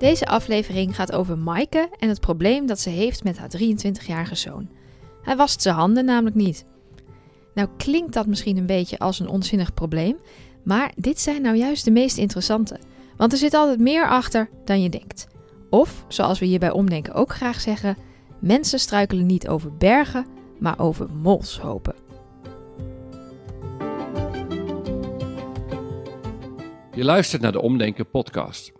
Deze aflevering gaat over Maaike en het probleem dat ze heeft met haar 23-jarige zoon. Hij wast zijn handen namelijk niet. Nou klinkt dat misschien een beetje als een onzinnig probleem, maar dit zijn nou juist de meest interessante. Want er zit altijd meer achter dan je denkt. Of, zoals we hier bij Omdenken ook graag zeggen, mensen struikelen niet over bergen, maar over molshopen. Je luistert naar de Omdenken podcast.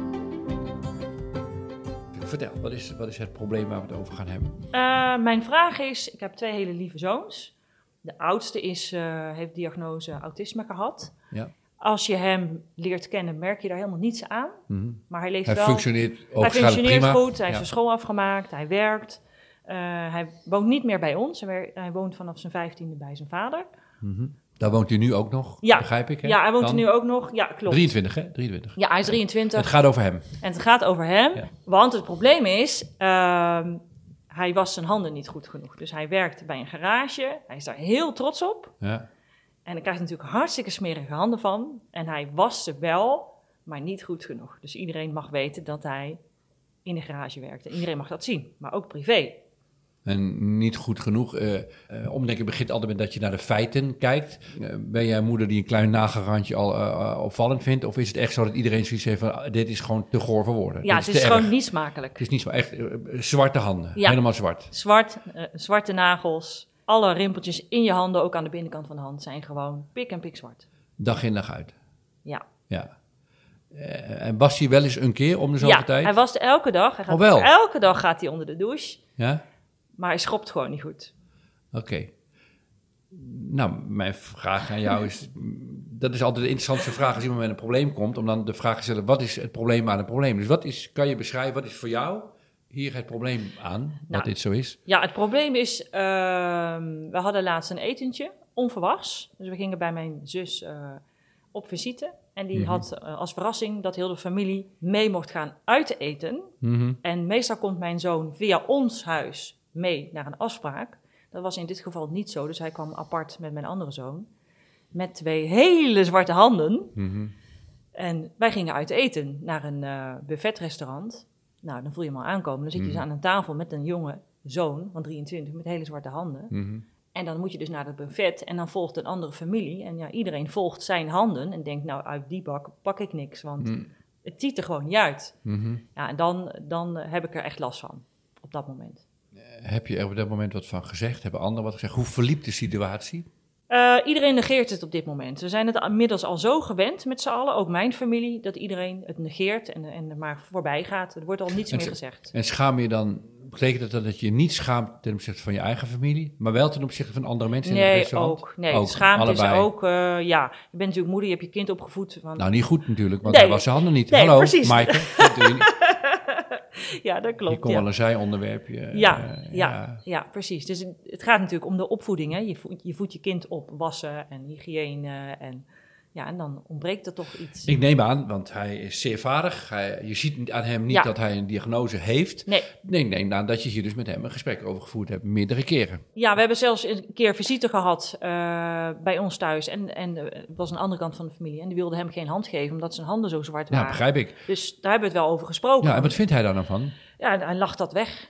Vertel, wat is, wat is het probleem waar we het over gaan hebben? Uh, mijn vraag is, ik heb twee hele lieve zoons. De oudste is, uh, heeft diagnose autisme gehad. Ja. Als je hem leert kennen, merk je daar helemaal niets aan. Mhm. Maar hij leeft Hij wel. functioneert, hij functioneert prima. goed, hij heeft Ja. zijn school afgemaakt, hij werkt. Uh, hij woont niet meer bij ons. Hij woont vanaf zijn vijftiende bij zijn vader. Mhm. Daar woont hij nu ook nog, Ja. begrijp ik. Hè? Ja, hij woont Dan er nu ook nog. Ja, klopt. 23, hè? 23. Ja, hij is 23. Het gaat over hem. En het gaat over hem, Ja. want het probleem is, ehm, hij was zijn handen niet goed genoeg. Dus hij werkte bij een garage, hij is daar heel trots op. Ja. En dan krijgt hij natuurlijk hartstikke smerige handen van. En hij was ze wel, maar niet goed genoeg. Dus iedereen mag weten dat hij in de garage werkte. Iedereen mag dat zien, maar ook privé. En niet goed genoeg. eh eh, omdenken begint altijd met dat je naar de feiten kijkt. Eh, ben jij een moeder die een klein nagelrandje al opvallend vindt? Of is het echt zo dat iedereen zoiets heeft van, ah, dit is gewoon te goor voor woorden? Ja, Dit het is gewoon niet smakelijk. Het is niet zo echt zwarte handen. Ja. Helemaal zwart. Zwart, zwarte nagels, alle rimpeltjes in je handen, ook aan de binnenkant van de hand, zijn gewoon pik en pik zwart. Dag in dag uit. Ja. Ja. En was hij wel eens een keer om de zoveel ja, tijd? hij was elke dag. Hij gaat Oh? Elke dag gaat hij onder de douche, Ja? Maar hij schopt gewoon niet goed. Oké. Nou, mijn vraag aan jou is... Dat is altijd de interessantste vraag als iemand met een probleem komt... om dan de vraag te stellen, wat is het probleem aan een probleem? Dus wat is, kan je beschrijven, wat is voor jou hier het probleem aan, dat Nou, dit zo is? Ja, het probleem is, ehm, we hadden laatst een etentje, onverwachts. Dus we gingen bij mijn zus eh, op visite. En die Mhm. had eh, als verrassing dat heel de familie mee mocht gaan uit eten. Mhm. En meestal komt mijn zoon via ons huis mee naar een afspraak. Dat was in dit geval niet zo, dus hij kwam apart met mijn andere zoon. Met twee hele zwarte handen. Mhm. En wij gingen uit eten naar een eh, buffetrestaurant. Nou, dan voel je hem al aankomen. Dan zit je dus Mhm. aan een tafel met een jonge zoon van 23 met hele zwarte handen. Mhm. En dan moet je dus naar het buffet en dan volgt een andere familie. En ja, iedereen volgt zijn handen en denkt, nou, uit die bak pak ik niks, want het ziet er gewoon niet uit. Ja, en dan, dan heb ik er echt last van, op dat moment. Heb je er op dat moment wat van gezegd? Hebben anderen wat gezegd? Hoe verliep de situatie? Eh, iedereen negeert het op dit moment. We zijn het inmiddels al zo gewend met z'n allen, ook mijn familie, dat iedereen het negeert en, en er maar voorbij gaat. Er wordt al niets En meer ze- gezegd. En schaam je dan... Betekent dat dat je niet schaamt ten opzichte van je eigen familie... maar wel ten opzichte van andere mensen in het Nee, ook. Nee, Ook, schaamte is allebei. ook, eh, ja. Je bent natuurlijk moeder, je hebt je kind opgevoed. Nou, niet goed natuurlijk, want Nee. hij was zijn handen niet. Nee, Hallo, precies. Maaike. Dat doe je niet. ja, dat Je klopt. kon ja. wel een zijonderwerpje. Ja, eh, ja, ja, precies. Dus het- het gaat natuurlijk om de opvoeding. Hè. Je, voedt, je voedt je kind op wassen en hygiëne. En, ja, en dan ontbreekt er toch iets. Ik neem aan, want hij is zeer vaardig. Hij, je ziet aan hem niet Ja. dat hij een diagnose heeft. Nee, Nee, neem aan dat je hier dus met hem een gesprek over gevoerd hebt, meerdere keren. ja, we hebben zelfs een keer visite gehad eh, bij ons thuis. En, en eh, het was een andere kant van de familie. En die wilde hem geen hand geven, omdat zijn handen zo zwart Ja, waren. begrijp ik. Dus daar hebben we het wel over gesproken. Ja, en wat vindt hij daar dan van? Ja, hij lacht dat weg.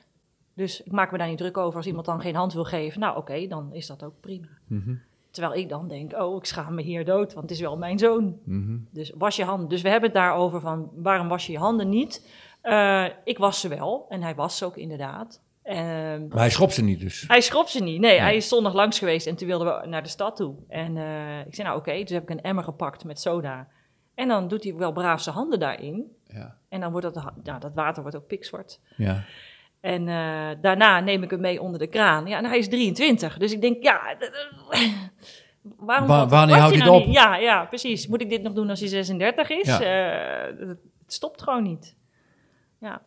Dus ik maak me daar niet druk over als iemand dan geen hand wil geven. Nou, oké, dan is dat ook prima. Mhm, Terwijl ik dan denk, oh, ik schaam me hier dood, want het is wel mijn zoon. mhm. Dus was je handen. Dus we hebben het daarover van, waarom was je je handen niet? Eh, ik was ze wel, en hij was ze ook inderdaad. Ehm, Maar hij schopt ze niet dus. hij schrob ze niet. Nee, hij is zondag langs geweest en toen wilden we naar de stad toe. En eh, ik zei, nou oké, dus heb ik een emmer gepakt met soda. En dan doet hij wel braaf zijn handen daarin. Ja. En dan wordt dat, nou, dat water wordt ook pikzwart. ja. En eh, daarna neem ik hem mee onder de kraan. Ja, en hij is 23. Dus ik denk, ja... Waarom Wa- wanneer houdt hij nou het niet? Ja, ja, precies. Moet ik dit nog doen als hij 36 is? Ja. Eh, het stopt gewoon niet.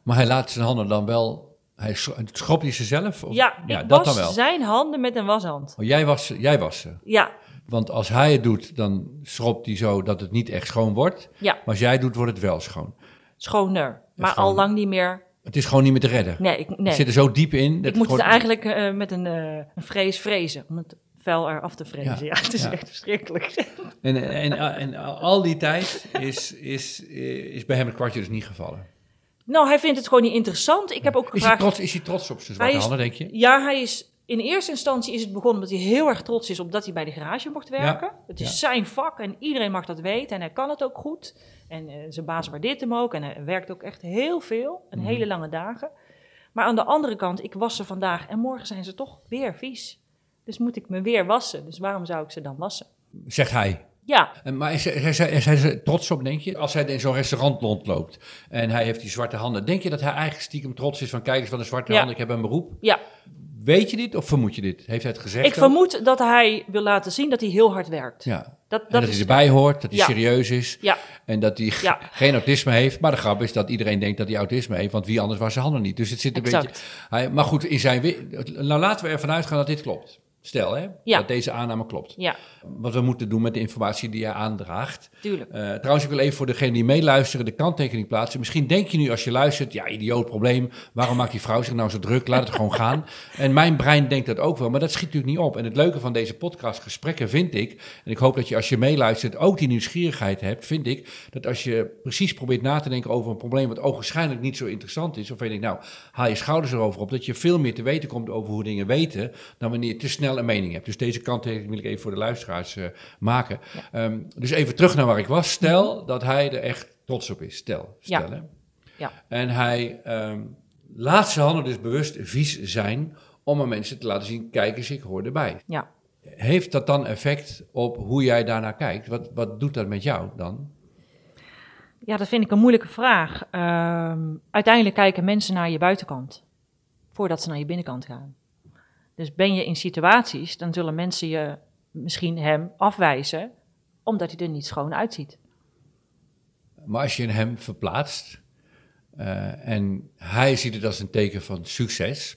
Maar hij laat zijn handen dan wel Hij schro- schropt hij ze zelf? Of- Ja, ik dat was dan wel. zijn handen met een washand. Oh, jij, was, jij was ze. Ja, Want als hij het doet, dan schropt hij zo dat het niet echt schoon wordt. ja, Maar als jij het doet, wordt het wel schoon. schoner. Maar al lang niet meer. Het is gewoon niet meer te redden. Nee, ik, Het nee. zit er zo diep in. Dat ik moet gewoon- het eigenlijk eh, met een, eh een vrees vrezen. Om het vel eraf te vrezen. Ja, Ja, het is ja. echt verschrikkelijk. En, en, en, al die tijd is, is, is bij hem het kwartje dus niet gevallen. nou, hij vindt het gewoon niet interessant. Ik heb ook Is hij, gevraagd... trots, is hij trots op zijn zwarte handen, denk je? Ja, hij is... In eerste instantie is het begonnen omdat hij heel erg trots is op dat hij bij de garage mocht werken. Het is ja. zijn vak en iedereen mag dat weten en hij kan het ook goed. En eh, zijn baas waardeert hem ook en hij werkt ook echt heel veel en Mhm. hele lange dagen. Maar aan de andere kant, ik was ze vandaag en morgen zijn ze toch weer vies. Dus moet ik me weer wassen. Dus waarom zou ik ze dan wassen? Zegt hij. Ja, En, maar is, is, is, is hij er trots op, denk je? Als hij in zo'n restaurant rondloopt en hij heeft die zwarte handen. Denk je dat hij eigenlijk stiekem trots is van kijk eens wat een zwarte Ja. handen, ik heb een beroep? ja. Weet je dit of vermoed je dit? Heeft hij het gezegd? Ik ook? vermoed dat hij wil laten zien dat hij heel hard werkt. Ja. Dat, En dat, dat is hij erbij hoort, dat hij Ja. serieus is. Ja, En dat hij Ja. geen autisme heeft. Maar de grap is dat iedereen denkt dat hij autisme heeft. Want wie anders was zijn handen niet. Dus het zit een Exact. beetje... Hij, maar goed, in zijn, nou laten we ervan uitgaan dat dit klopt. Stel hè, Ja. dat deze aanname klopt. ja, Wat we moeten doen met de informatie die hij aandraagt. tuurlijk. Eh, trouwens, ik wil even voor degene die meeluisteren de kanttekening plaatsen. Misschien denk je nu als je luistert, ja, idioot probleem. Waarom maakt die vrouw zich nou zo druk? Laat het gewoon gaan. En mijn brein denkt dat ook wel, maar dat schiet natuurlijk niet op. En het leuke van deze podcastgesprekken vind ik, en ik hoop dat je als je meeluistert ook die nieuwsgierigheid hebt, vind ik dat als je precies probeert na te denken over een probleem wat ogenschijnlijk niet zo interessant is, of je denkt, nou, haal je schouders erover op, dat je veel meer te weten komt over hoe dingen weten, dan wanneer je te snel een mening hebt. Dus deze kanttekening wil ik even voor de luisteraars eh, maken. Ehm, dus even terug naar waar ik was. Stel dat hij er echt trots op is. Stel. Ja. En hij ehm, laat zijn handen dus bewust vies zijn om aan mensen te laten zien, kijk eens, ik hoor erbij. Ja. Heeft dat dan effect op hoe jij daarnaar kijkt? Wat, wat doet dat met jou dan? Ja, dat vind ik een moeilijke vraag. Ehm, uiteindelijk kijken mensen naar je buitenkant voordat ze naar je binnenkant gaan. Dus ben je in situaties, dan zullen mensen je misschien hem afwijzen omdat hij er niet schoon uitziet. Maar als je hem verplaatst eh, en hij ziet het als een teken van succes,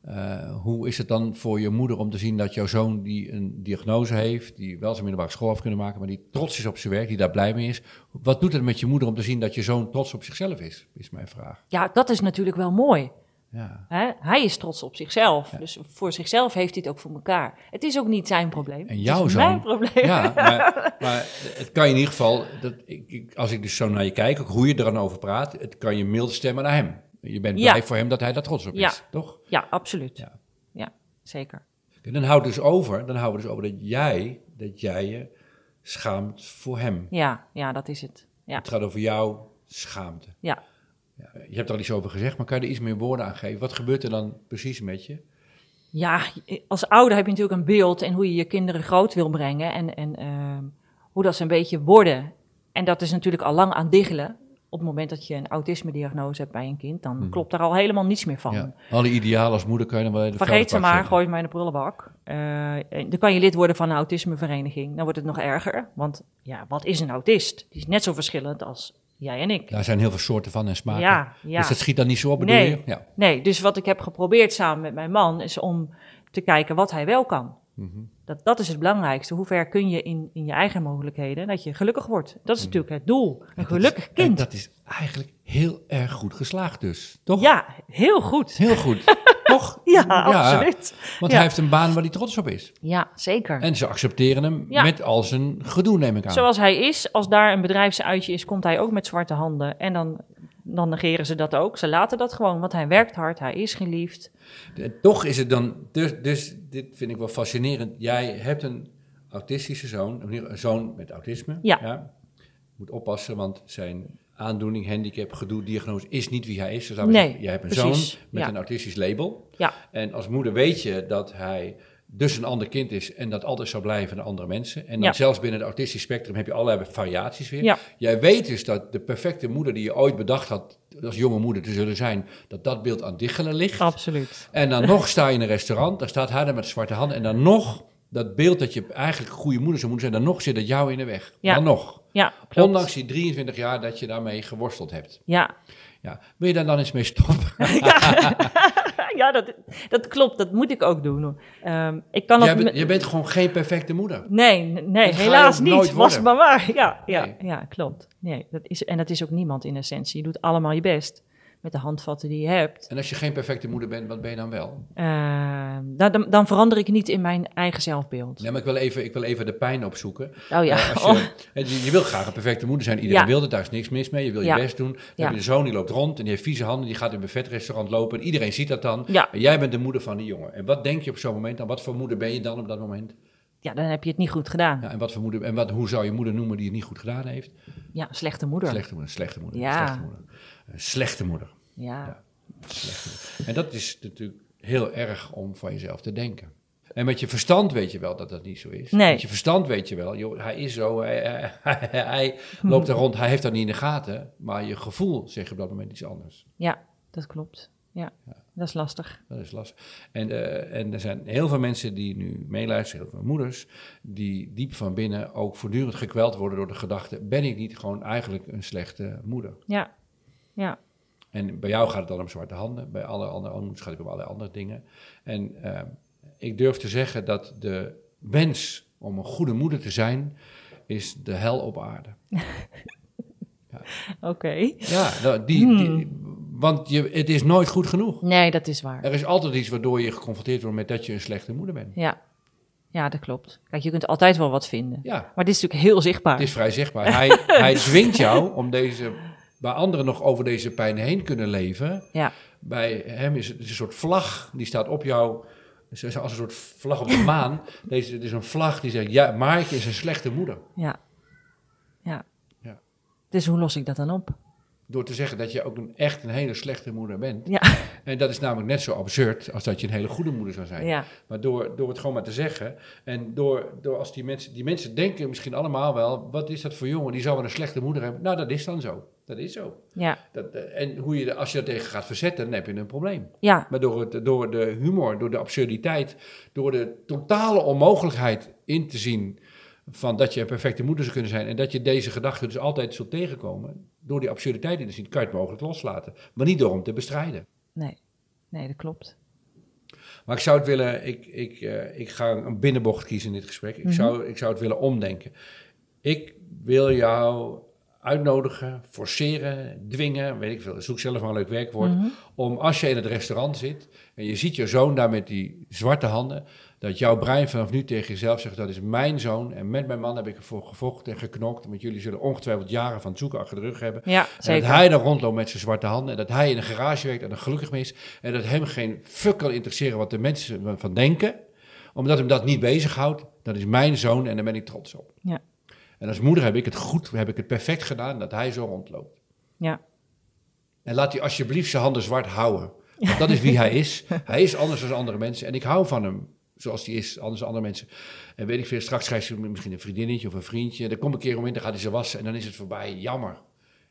eh, hoe is het dan voor je moeder om te zien dat jouw zoon die een diagnose heeft, die wel zijn middelbare school af kunnen maken, maar die trots is op zijn werk, die daar blij mee is? Wat doet het met je moeder om te zien dat je zoon trots op zichzelf is? Is mijn vraag. Ja, dat is natuurlijk wel mooi. Ja. Hè? Hij is trots op zichzelf. Dus voor zichzelf heeft hij het ook voor elkaar. Het is ook niet zijn probleem. En jouw het is zoon- mijn probleem. Ja, maar, maar het kan je in ieder geval, dat, ik, als ik dus zo naar je kijk, ook hoe je er dan over praat, het kan je mild stemmen naar hem. Je bent Ja. blij voor hem dat hij daar trots op is, toch? Ja, absoluut. Ja. Ja, zeker. En dan houdt dus over, dan houden we dus over dat jij, dat jij je schaamt voor hem. Ja, ja, dat is het. Ja, Het gaat over jouw schaamte. ja. Je hebt er al iets over gezegd, maar kan je er iets meer woorden aan geven? Wat gebeurt er dan precies met je? Ja, als ouder heb je natuurlijk een beeld en hoe je je kinderen groot wil brengen en, en ehm, hoe dat ze een beetje worden. En dat is natuurlijk al lang aan diggelen. Op het moment dat je een autisme-diagnose hebt bij een kind, dan klopt daar al helemaal niets meer van. Ja. Alle idealen als moeder kan je dan wel de Vergeet ze maar, zetten. gooi maar in de prullenbak. Eh, dan kan je lid worden van een autismevereniging. Dan wordt het nog erger. Want ja, wat is een autist? Die is net zo verschillend als jij en ik. Daar zijn heel veel soorten van en smaken. Ja, ja. Dus dat schiet dan niet zo op, bedoel Nee. je? Ja. Nee, dus wat ik heb geprobeerd samen met mijn man is om te kijken wat hij wel kan. Mhm. Dat, dat is het belangrijkste. Hoe ver kun je in, in je eigen mogelijkheden dat je gelukkig wordt? Dat is natuurlijk het doel. Een gelukkig En kind. dat is eigenlijk heel erg goed geslaagd dus, toch? Ja, heel goed. Heel goed, toch? Ja, absoluut. Want hij heeft een baan waar hij trots op is. Ja, zeker. En ze accepteren hem met al zijn gedoe, neem ik aan. Zoals hij is, als daar een bedrijfsuitje is, komt hij ook met zwarte handen. En dan, dan negeren ze dat ook. Ze laten dat gewoon, want hij werkt hard, hij is geliefd. De- Toch is het dan, dus, dus dit vind ik wel fascinerend. Jij hebt een autistische zoon, een zoon met autisme. Ja. Moet oppassen, want zijn aandoening, handicap, gedoe, diagnose is niet wie hij is. Dus Nee, zeggen, jij hebt een precies, zoon met ja. een autistisch label. Ja, En als moeder weet je dat hij dus een ander kind is en dat altijd zou blijven naar andere mensen. En dan Ja. zelfs binnen het autistisch spectrum heb je allerlei variaties weer. Ja. Jij weet dus dat de perfecte moeder die je ooit bedacht had als jonge moeder te zullen zijn, dat dat beeld aan diggelen ligt. absoluut. En dan nog sta je in een restaurant, daar staat hij daar met zwarte handen. En dan nog, dat beeld dat je eigenlijk goede moeder zou moeten zijn, dan nog zit het jou in de weg. Ja. Dan nog. Ja, klopt. Ondanks die 23 jaar dat je daarmee geworsteld hebt. Ja. Ja. Wil je daar dan eens mee stoppen? dat klopt, dat moet ik ook doen. Ehm, ik kan Jij dat bent- je bent gewoon geen perfecte moeder. Nee, nee Dat helaas niet. Was maar waar. Ja, ja, Nee. ja klopt. Nee, dat is, en dat is ook niemand in essentie. Je doet allemaal je best met de handvatten die je hebt. En als je geen perfecte moeder bent, wat ben je dan wel? Ehm, dan, dan, verander ik niet in mijn eigen zelfbeeld. Nee, maar ik wil even, ik wil even de pijn opzoeken. Oh ja. Eh, als je, je, je wil graag een perfecte moeder zijn. Iedereen Ja. wil het, daar is niks mis mee. Je wil Ja. je best doen. Dan Ja. heb je de zoon, die loopt rond en die heeft vieze handen. Die gaat in een buffetrestaurant lopen. En iedereen ziet dat dan. Ja. En jij bent de moeder van die jongen. En wat denk je op zo'n moment dan? Wat voor moeder ben je dan op dat moment? ja, dan heb je het niet goed gedaan. Ja, en wat voor moeder, en wat, hoe zou je moeder noemen die het niet goed gedaan heeft? Ja, slechte moeder. Slechte moeder, slechte moeder, Ja. slechte moeder. Slechte moeder. Ja. Slechte moeder. En dat is natuurlijk heel erg om van jezelf te denken. En met je verstand weet je wel dat dat niet zo is. Nee. Met je verstand weet je wel, joh, hij is zo, hij, hij, hij loopt er rond, hij heeft dat niet in de gaten. Maar je gevoel zegt op dat moment iets anders. ja, dat klopt. Ja, dat is lastig. Dat is lastig. En, eh, en er zijn heel veel mensen die nu meeluisteren, heel veel moeders, die diep van binnen ook voortdurend gekweld worden door de gedachte, ben ik niet gewoon eigenlijk een slechte moeder? Ja, ja, En bij jou gaat het dan om zwarte handen, bij alle andere moeders gaat het om allerlei andere dingen. En eh, ik durf te zeggen dat de wens om een goede moeder te zijn, is de hel op aarde. oké. Ja, nou, die, die, want je, het is nooit goed genoeg. Nee, dat is waar. Er is altijd iets waardoor je geconfronteerd wordt met dat je een slechte moeder bent. Ja. ja, dat klopt. Kijk, je kunt altijd wel wat vinden. Ja, Maar dit is natuurlijk heel zichtbaar. het is vrij zichtbaar. Hij, hij dwingt jou om deze, waar anderen nog over deze pijn heen kunnen leven, Ja, bij hem is het is een soort vlag, die staat op jou, als een soort vlag op de maan. Deze, het is een vlag die zegt, ja, Maaike is een slechte moeder. ja, ja. Ja. Dus hoe los ik dat dan op? Door te zeggen dat je ook een, echt een hele slechte moeder bent. Ja, En dat is namelijk net zo absurd als dat je een hele goede moeder zou zijn. ja, Maar door, door het gewoon maar te zeggen. En door, door als die mensen, die mensen denken misschien allemaal wel, wat is dat voor jongen? Die zou wel een slechte moeder hebben. Nou, dat is dan zo. Dat is zo. ja, Dat, eh, en hoe je, als je er tegen gaat verzetten, dan heb je een probleem. ja, Maar door, het, door de humor, door de absurditeit, door de totale onmogelijkheid in te zien van dat je een perfecte moeder zou kunnen zijn en dat je deze gedachte dus altijd zult tegenkomen, door die absurditeit in te zien, kan je het mogelijk loslaten. Maar niet door hem te bestrijden. nee, nee, dat klopt. Maar ik zou het willen, ik, ik, eh, ik ga een binnenbocht kiezen in dit gesprek. Ik, zou, ik zou het willen omdenken. Ik wil jou uitnodigen, forceren, dwingen, weet ik veel, zoek zelf maar een leuk werkwoord, om als je in het restaurant zit en je ziet je zoon daar met die zwarte handen, dat jouw brein vanaf nu tegen jezelf zegt, dat is mijn zoon en met mijn man heb ik ervoor gevochten en geknokt, want jullie zullen ongetwijfeld jaren van het zoeken achter de rug hebben. Ja, En dat hij dan rondloopt met zijn zwarte handen. En dat hij in een garage werkt en er gelukkig mee is. En dat hem geen fuck kan interesseren wat de mensen van denken. Omdat hem dat niet bezighoudt. Dat is mijn zoon en daar ben ik trots op. Ja. En als moeder heb ik het goed, heb ik het perfect gedaan dat hij zo rondloopt. Ja, En laat hij alsjeblieft zijn handen zwart houden. Want dat is wie hij is. Hij is anders dan andere mensen. En ik hou van hem zoals hij is, anders andere mensen. En weet ik veel, straks krijgt hij misschien een vriendinnetje of een vriendje. Dan kom ik een keer om in, dan gaat hij ze wassen en dan is het voorbij. Jammer.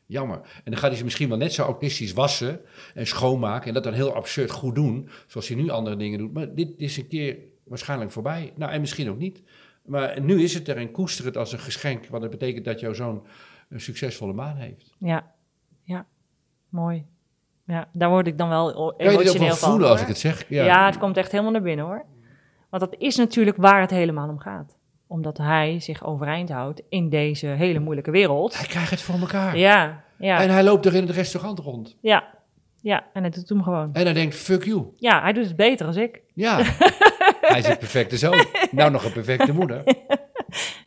Jammer. En dan gaat hij ze misschien wel net zo autistisch wassen en schoonmaken. En dat dan heel absurd goed doen, zoals hij nu andere dingen doet. Maar dit is een keer waarschijnlijk voorbij. Nou, en misschien ook niet. Maar nu is het er en koester het als een geschenk. Want dat betekent dat jouw zoon een succesvolle baan heeft. ja, ja, mooi. Ja, daar word ik dan wel o- Kan je dit ook emotioneel wel van. voelen als ik het zeg? Ja. het komt echt helemaal naar binnen hoor. Want dat is natuurlijk waar het helemaal om gaat. Omdat hij zich overeind houdt in deze hele moeilijke wereld. Hij krijgt het voor elkaar. Ja, ja, En hij loopt er in het restaurant rond. ja, ja. En hij doet hem gewoon. En hij denkt, fuck you. Ja, hij doet het beter als ik. Ja, hij is een perfecte zoon. Nou, nog een perfecte moeder.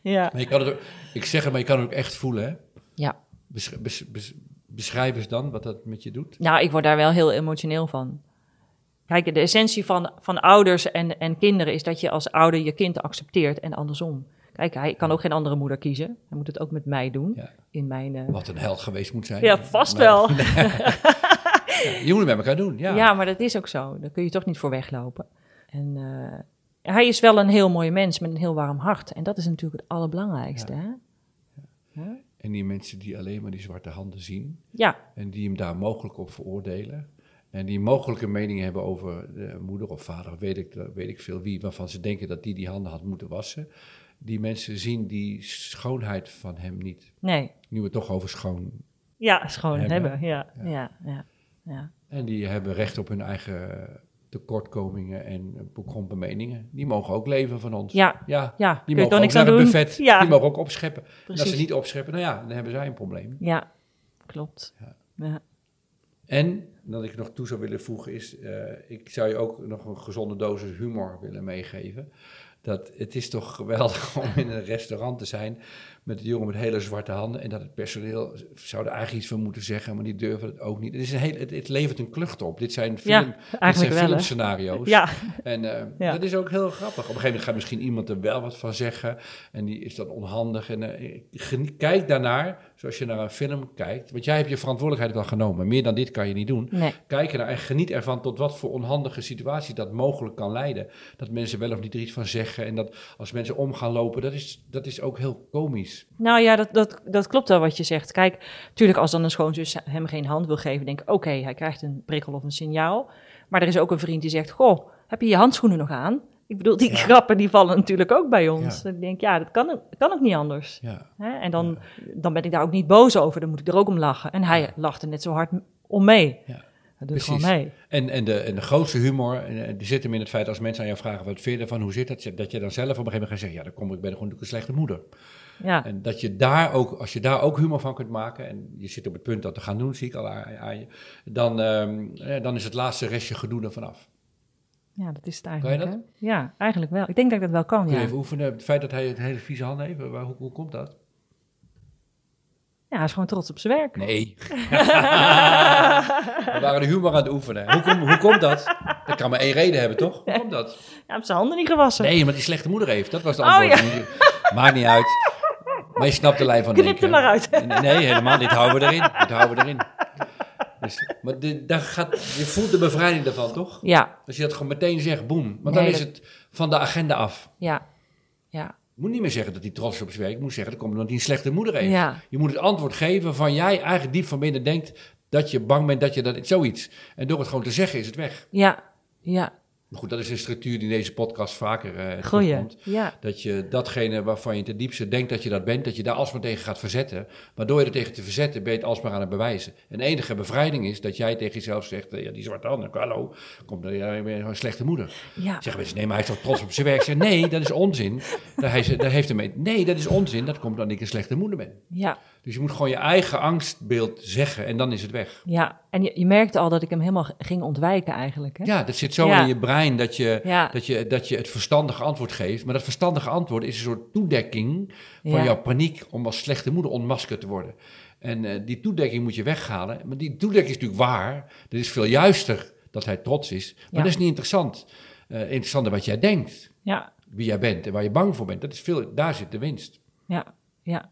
Ja, Maar je kan het ook, ik zeg het, maar je kan het ook echt voelen. Hè? ja. Besch- bes- bes- beschrijf eens dan wat dat met je doet. Nou, ik word daar wel heel emotioneel van. Kijk, de essentie van, van ouders en, en kinderen is dat je als ouder je kind accepteert en andersom. Kijk, hij kan ook geen andere moeder kiezen. Hij moet het ook met mij doen. Ja. In mijn. eh, Wat een held geweest moet zijn. Ja, vast wel. Ja, je moet het met elkaar doen, ja. Ja. maar dat is ook zo. Daar kun je toch niet voor weglopen. En eh, hij is wel een heel mooie mens met een heel warm hart. En dat is natuurlijk het allerbelangrijkste. Hè? En die mensen die alleen maar die zwarte handen zien... Ja, en die hem daar mogelijk op veroordelen... en die mogelijke meningen hebben over de moeder of vader... weet ik, weet ik veel wie, waarvan ze denken dat die die handen had moeten wassen... die mensen zien die schoonheid van hem niet. nee. Nu we het toch over schoon Ja, schoon Hebben. hebben. Ja, ja, ja. ja. En die hebben recht op hun eigen tekortkomingen en bekrompen meningen. Die mogen ook leven van ons. Ja, ja ja. die mogen ook naar het doen. buffet. Ja, Die mogen ook opscheppen. En als ze niet opscheppen, nou ja, dan hebben zij een probleem. Ja, klopt. Ja. En dat ik nog toe zou willen voegen is, eh, ik zou je ook nog een gezonde dosis humor willen meegeven. Dat het is toch geweldig om in een restaurant te zijn met een jongen met hele zwarte handen. En dat het personeel zou er eigenlijk iets van moeten zeggen, maar die durven het ook niet. Het, is een heel, het, het levert een klucht op. Dit zijn, film, Ja, dit zijn wel, filmscenario's. Ja, En eh, Ja. dat is ook heel grappig. Op een gegeven moment gaat misschien iemand er wel wat van zeggen. En die is dan onhandig. En eh, kijk daarnaar, zoals je naar een film kijkt. Want jij hebt je verantwoordelijkheid wel genomen. Meer dan dit kan je niet doen. nee. Kijk ernaar en geniet ervan tot wat voor onhandige situatie dat mogelijk kan leiden. Dat mensen wel of niet er iets van zeggen. En dat als mensen om gaan lopen, dat is, dat is ook heel komisch. Nou ja, dat, dat, dat klopt wel wat je zegt. Kijk, natuurlijk als dan een schoonzus hem geen hand wil geven, denk ik, oké, hij krijgt een prikkel of een signaal. Maar er is ook een vriend die zegt, goh, heb je je handschoenen nog aan? Ik bedoel, die Ja. grappen die vallen natuurlijk ook bij ons. Ja. Ik denk, ja, dat kan, ook- kan ook niet anders. Ja, Hè? En dan, dan ben ik daar ook niet boos over, dan moet ik er ook om lachen. En hij lachte net zo hard om mee. Ja, doet precies. gewoon mee. En, en, de, en de grootste humor, eh, die zit hem in het feit als mensen aan jou vragen wat vind je ervan, hoe zit dat? Dat je dan zelf op een gegeven moment gaat zeggen, ja, dan kom ik, ben gewoon een slechte moeder. Ja, En dat je daar ook, als je daar ook humor van kunt maken, en je zit op het punt dat te gaan doen, zie ik al aan, je, dan, ehm, eh, dan is het laatste restje gedoe er vanaf. ja, dat is het je eigenlijk. dat? hè? Ja, eigenlijk wel. Ik denk dat ik dat wel kan, Kun je ja. even oefenen, het feit dat hij het hele vieze handen heeft, waar- hoe, hoe komt dat? Ja, hij is gewoon trots op zijn werk. Nee. We waren de humor aan het oefenen. Hoe, kom- hoe komt dat? Dat kan maar één reden hebben, toch? Hoe komt dat? Hij heeft zijn handen niet gewassen. Nee, omdat hij slechte moeder heeft. Dat was het Oh, antwoord. Maakt niet uit. Maar je snapt de lijn van Knip denken. er maar uit. Nee, helemaal. Dit houden we erin. Dit houden we erin. Dus, maar de, daar gaat, je voelt de bevrijding daarvan, toch? Ja, Als je dat gewoon meteen zegt, boem. Want dan Nee, is het van de agenda af. ja, ja, Je moet niet meer zeggen dat hij trots op zijn werk. Je moet zeggen, dat komt omdat hij een slechte moeder heeft. ja. Je moet het antwoord geven waarvan jij eigenlijk diep van binnen denkt dat je bang bent dat je dat zoiets. En door het gewoon te zeggen is het weg. Ja, ja, Maar goed, dat is een structuur die in deze podcast vaker eh. Ja, Dat je datgene waarvan je ten diepste denkt dat je dat bent, dat je daar alsmaar tegen gaat verzetten. Maar door je er tegen te verzetten, ben je het alsmaar aan het bewijzen. En de enige bevrijding is dat jij tegen jezelf zegt, eh, ja, die zwarte handen, hallo, komt dan, ja, een slechte moeder. ja, Zeggen mensen, nee, maar hij is toch trots op zijn werk? Zeg, nee, dat is onzin. Daar, hij, daar heeft hij mee. Nee, dat is onzin. Dat komt omdat ik een slechte moeder ben. ja, Dus je moet gewoon je eigen angstbeeld zeggen en dan is het weg. ja. En je, je merkte al dat ik hem helemaal ging ontwijken eigenlijk. Hè? Ja, dat zit zo Ja. in je brein dat je, Ja. dat, je, dat je het verstandige antwoord geeft. Maar dat verstandige antwoord is een soort toedekking van Ja. jouw paniek om als slechte moeder ontmaskerd te worden. En eh, die toedekking moet je weghalen. Maar die toedekking is natuurlijk waar. Het is veel juister dat hij trots is. Maar dat is niet interessant. Eh interessanter wat jij denkt, Ja, wie jij bent en waar je bang voor bent. Dat is veel, daar zit de winst. ja, ja,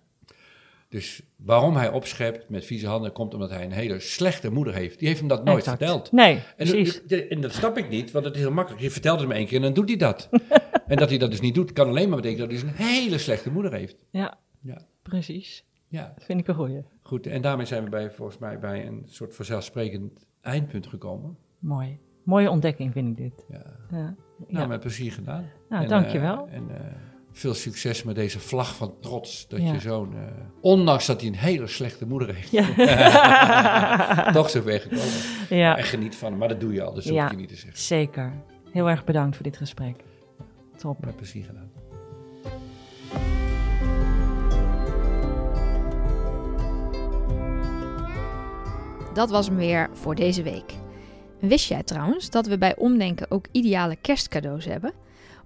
Dus waarom hij opschept met vieze handen komt omdat hij een hele slechte moeder heeft. Die heeft hem dat nooit exact. verteld. Nee, En, precies. en dat snap ik niet, want het is heel makkelijk. Je vertelt het hem één keer en dan doet hij dat. en dat hij dat dus niet doet, kan alleen maar betekenen dat hij dus een hele slechte moeder heeft. Ja, Ja, precies. ja. Dat vind ik een goeie. goed. En daarmee zijn we bij, volgens mij bij een soort vanzelfsprekend eindpunt gekomen. Mooi. Mooie ontdekking vind ik dit. Ja. Ja. Nou, Ja. met plezier gedaan. Nou, En, dankjewel. eh, en eh, veel succes met deze vlag van trots. Dat Ja. je zo'n, eh, ondanks dat hij een hele slechte moeder heeft, Ja. toch zo ver gekomen. ja, En geniet van hem, maar dat doe je al, dus dat Ja. hoef je niet te zeggen. zeker. Heel erg bedankt voor dit gesprek. Top. Met plezier gedaan. Dat was hem weer voor deze week. Wist jij trouwens dat we bij Omdenken ook ideale kerstcadeaus hebben?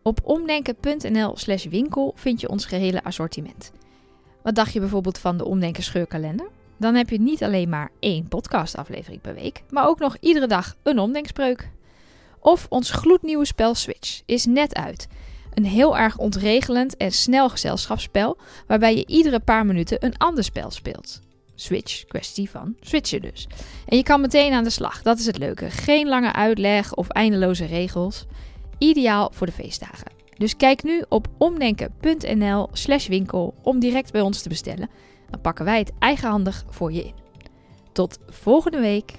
Op omdenken.nl/slash winkel vind je ons gehele assortiment. Wat dacht je bijvoorbeeld van de Omdenken scheurkalender? Dan heb je niet alleen maar één podcastaflevering per week, maar ook nog iedere dag een omdenkspreuk. Of ons gloednieuwe spel Switch is net uit. Een heel erg ontregelend en snel gezelschapsspel waarbij je iedere paar minuten een ander spel speelt. Switch, kwestie van switchen dus. En je kan meteen aan de slag, dat is het leuke. Geen lange uitleg of eindeloze regels. Ideaal voor de feestdagen. Dus kijk nu op omdenken.nl slash winkel om direct bij ons te bestellen. Dan pakken wij het eigenhandig voor je in. Tot volgende week.